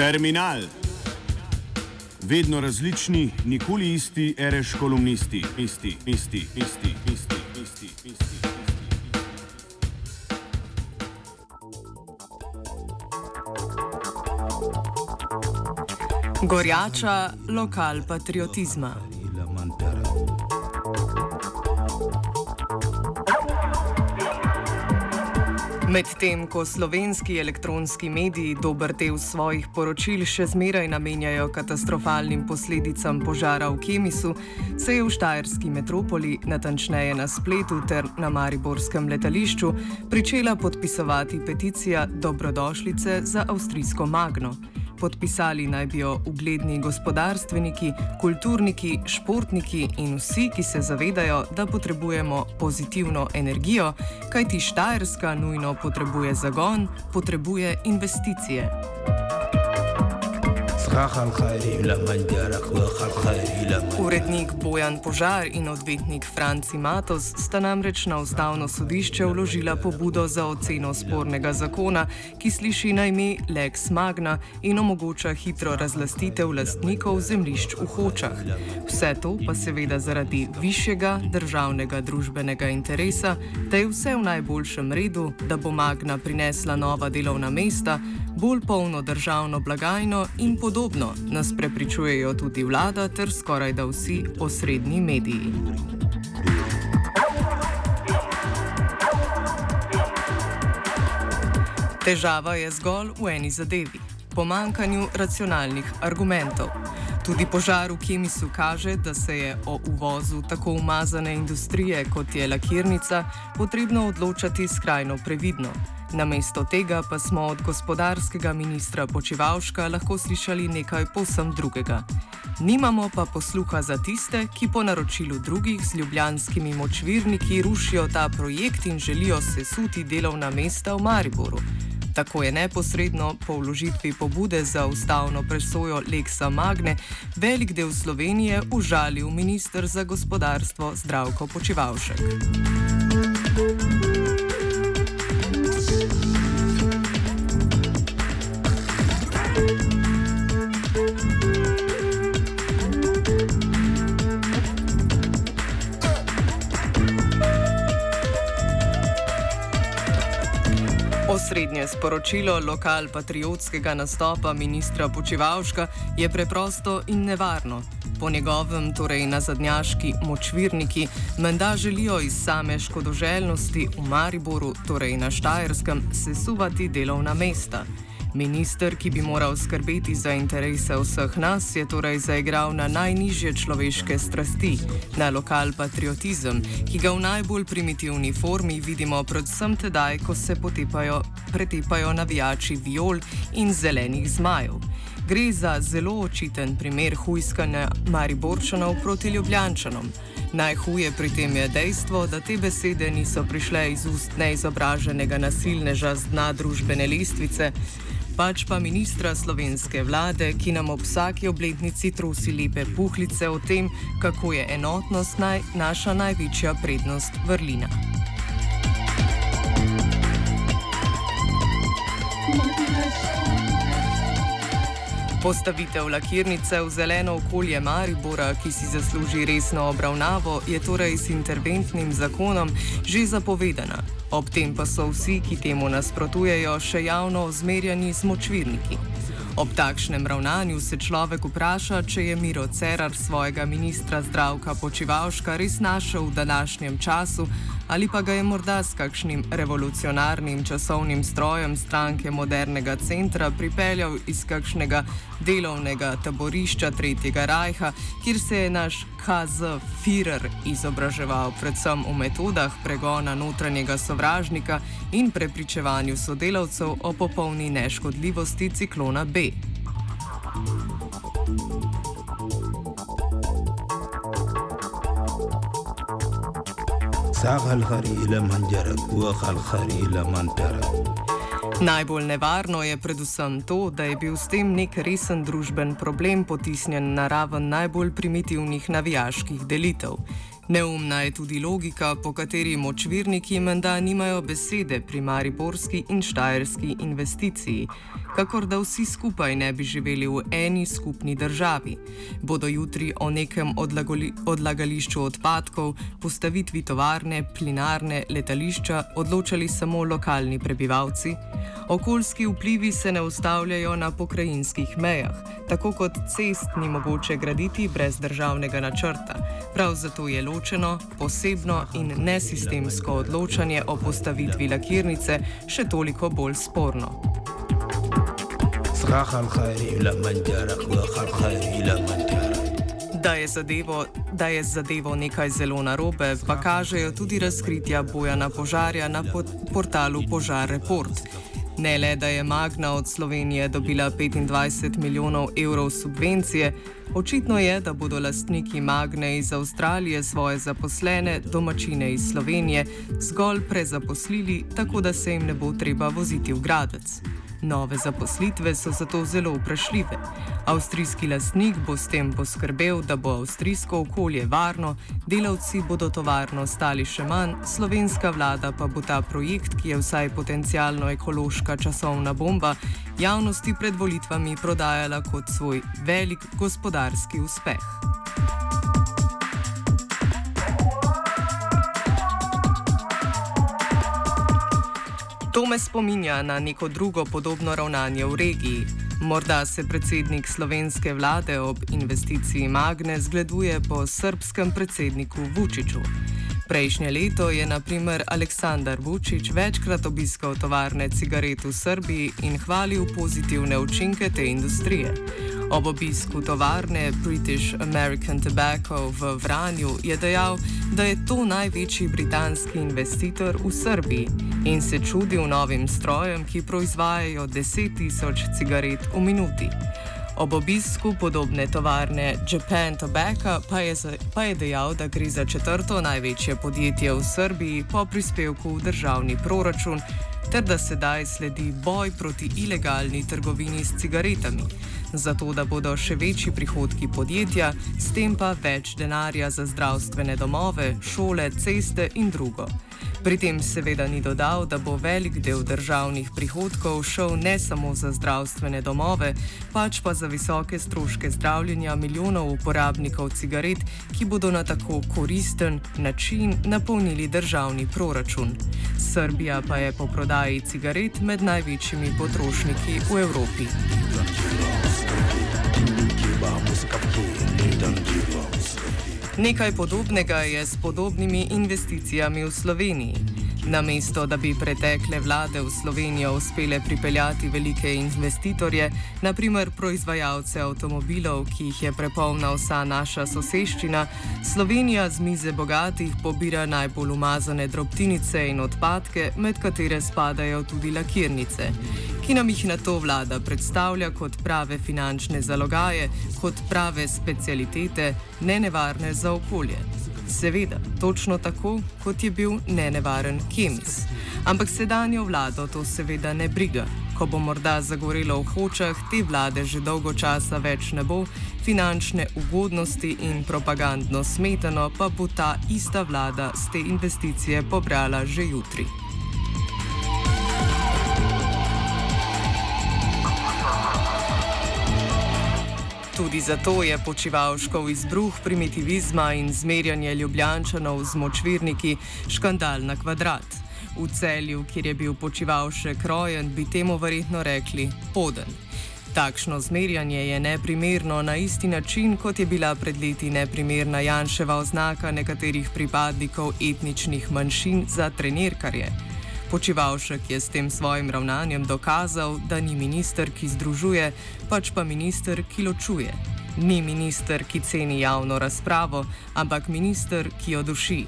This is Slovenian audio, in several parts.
Terminal. Vedno različni, nikoli isti, ereš kolumnisti, isti, isti, isti, isti, isti, isti. Gorjača, lokal patriotizma. Medtem ko slovenski elektronski mediji dober del svojih poročil še zmeraj namenjajo katastrofalnim posledicam požara v Kemisu, se je v Štajerski metropoli, natančneje na spletu ter na Mariborskem letališču, pričela podpisovati peticija Dobrodošlice za avstrijsko Magno. Podpisali naj bi jo ugledni gospodarstveniki, kulturniki, športniki in vsi, ki se zavedajo, da potrebujemo pozitivno energijo, kajti Štajerska nujno potrebuje zagon, potrebuje investicije. Urednik Bojan Požar in odvetnik Franci Matos sta namreč na ustavno sodišče vložila pobudo za oceno spornega zakona, ki sliši na ime Lex Magna in omogoča hitro razlastitev lastnikov zemljišč v hočah. Vse to pa seveda zaradi višjega državnega družbenega interesa, da je vse v najboljšem redu, da bo Magna prinesla nova delovna mesta, bolj polno državno blagajno in podobno, nas prepričujejo tudi vlada ter skoraj da vsi osrednji mediji. Težava je zgolj v eni zadevi - pomankanju racionalnih argumentov. Tudi požar v Kemisu kaže, da se je o uvozu tako umazane industrije kot je lakirnica potrebno odločati skrajno previdno. Namesto tega pa smo od gospodarskega ministra Počivalška lahko slišali nekaj posem drugega. Nimamo pa posluha za tiste, ki po naročilu drugih z ljubljanskimi močvirniki rušijo ta projekt in želijo sesuti delovna mesta v Mariboru. Tako je neposredno po vložitvi pobude za ustavno presojo Leksa Magne velik del Slovenije užalil ministr za gospodarstvo Zdravko Počivalšek. Osrednje sporočilo lokal patriotskega nastopa ministra Počivalška je preprosto in nevarno. Po njegovem, torej na zadnjaški močvirniki, menda želijo iz same škodoželjnosti v Mariboru, torej na Štajerskem, sesuvati delovna mesta. Minister, ki bi moral skrbeti za interese vseh nas, je torej zaigral na najnižje človeške strasti, na lokal patriotizem, ki ga v najbolj primitivni formi vidimo predvsem tedaj, ko se potepajo, pretepajo navijači viol in zelenih zmajev. Gre za zelo očiten primer hujskanja Mariborčanov proti Ljubljančanom. Najhuje pri tem je dejstvo, da te besede niso prišle iz ust neizobraženega nasilneža z dna družbene lestvice, pač pa ministra slovenske vlade, ki nam ob vsaki obletnici trusi lepe puhlice o tem, kako je enotnost naj, naša največja prednost vrlina. Postavitev lakirnice v zeleno okolje Maribora, ki si zasluži resno obravnavo, je torej s interventnim zakonom že zapovedana. Ob tem pa so vsi, ki temu nasprotujejo, še javno ozmerjani z močvirniki. Ob takšnem ravnanju se človek vpraša, če je Miro Cerar svojega ministra zdravka Počivalška res našel v današnjem času ali pa ga je morda s kakšnim revolucionarnim časovnim strojem stranke modernega centra pripeljal iz kakšnega delovnega taborišča Tretjega rajha, kjer se je naš KZ Führer izobraževal predvsem v metodah pregona notranjega sovražnika in prepričevanju sodelavcev o popolni neškodljivosti ciklona B. Najbolj nevarno je predvsem to, da je bil s tem nek resen družben problem potisnjen na raven najbolj primitivnih navijaških delitev. Neumna je tudi logika, po kateri močvirniki menda nimajo besede pri mariborski in štajerski investiciji. Kakor da vsi skupaj ne bi živeli v eni skupni državi. Bodo jutri o nekem odlagali, odlagališču odpadkov, postavitvi tovarne, plinarne, letališča odločali samo lokalni prebivalci? Okoljski vplivi se ne ustavljajo na pokrajinskih mejah, tako kot cest ni mogoče graditi brez državnega načrta. Prav zato je ločeno, posebno in nesistemsko odločanje o postavitvi lakirnice še toliko bolj sporno. Da je, zadevo, da je z zadevo nekaj zelo narobe, pa kažejo tudi razkritja Bojana Požarja na portalu Požar Report. Ne le, da je Magna od Slovenije dobila 25 milijonov evrov subvencije, očitno je, da bodo lastniki Magne iz Avstralije svoje zaposlene domačine iz Slovenije zgolj prezaposlili, tako da se jim ne bo treba voziti v gradec. Nove zaposlitve so zato zelo vprašljive. Avstrijski lastnik bo s tem poskrbel, da bo avstrijsko okolje varno, delavci bodo tovarno stali še manj, slovenska vlada pa bo ta projekt, ki je vsaj potencialno ekološka časovna bomba, javnosti pred volitvami prodajala kot svoj velik gospodarski uspeh. To me spominja na neko drugo podobno ravnanje v regiji. Morda se predsednik slovenske vlade ob investiciji Magne zgleduje po srpskem predsedniku Vučiću. Prejšnje leto je naprimer Aleksandar Vučić večkrat obiskal tovarne cigaret v Srbiji in hvalil pozitivne učinke te industrije. Ob obisku tovarne British American Tobacco v Vranju je dejal, da je to največji britanski investitor v Srbiji in se čudil novim strojem, ki proizvajajo 10 tisoč cigaret v minuti. Ob obisku podobne tovarne Japan Tobacco pa je, pa je dejal, da gre za četrto največje podjetje v Srbiji po prispevku v državni proračun, ter da sedaj sledi boj proti ilegalni trgovini s cigaretami zato da bodo še večji prihodki podjetja, s tem pa več denarja za zdravstvene domove, šole, ceste in drugo. Pri tem seveda ni dodal, da bo velik del državnih prihodkov šel ne samo za zdravstvene domove, pač pa za visoke stroške zdravljenja milijonov uporabnikov cigaret, ki bodo na tako koristen način napolnili državni proračun. Srbija pa je po prodaji cigaret med največjimi potrošniki v Evropi. Nekaj podobnega je s podobnimi investicijami v Sloveniji. Namesto da bi pretekle vlade v Slovenijo uspele pripeljati velike investitorje, naprimer proizvajalce avtomobilov, ki jih je prepolna vsa naša soseščina, Slovenija z mize bogatih pobira najbolj umazane drobtinice in odpadke, med katere spadajo tudi lakirnice, ki nam jih na to vlada predstavlja kot prave finančne zalogaje, kot prave specialitete, ne nevarne za okolje. Seveda, točno tako, kot je bil nenevaren Kemis. Ampak sedanjo vlado to seveda ne briga. Ko bo morda zagorelo v hočah, te vlade že dolgo časa več ne bo, finančne ugodnosti in propagandno smetano pa bo ta ista vlada z te investicije pobrala že jutri. Tudi zato je počivalškov izbruh primitivizma in zmerjanje ljubljančanov z močvirniki škandal na kvadrat. V celju, kjer je bil počivalšek rojen, bi temu verjetno rekli poden. Takšno zmerjanje je neprimerno na isti način, kot je bila pred leti neprimerna Janševa oznaka nekaterih pripadnikov etničnih manjšin za trenerkarje. Počivalšek je s tem svojim ravnanjem dokazal, da ni minister, ki združuje, pač pa minister, ki ločuje. Ni minister, ki ceni javno razpravo, ampak minister, ki jo duši.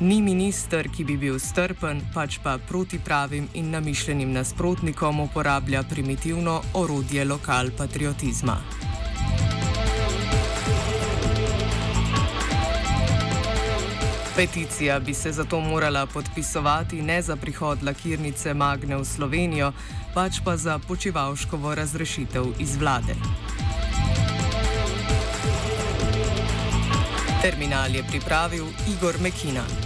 Ni minister, ki bi bil strpen, pač pa proti pravim in namišljenim nasprotnikom uporablja primitivno orodje lokal patriotizma. Peticija bi se zato morala podpisovati ne za prihod lakirnice Magne v Slovenijo, pač pa za počivalškovo razrešitev iz vlade. Terminal je pripravil Igor Mekina.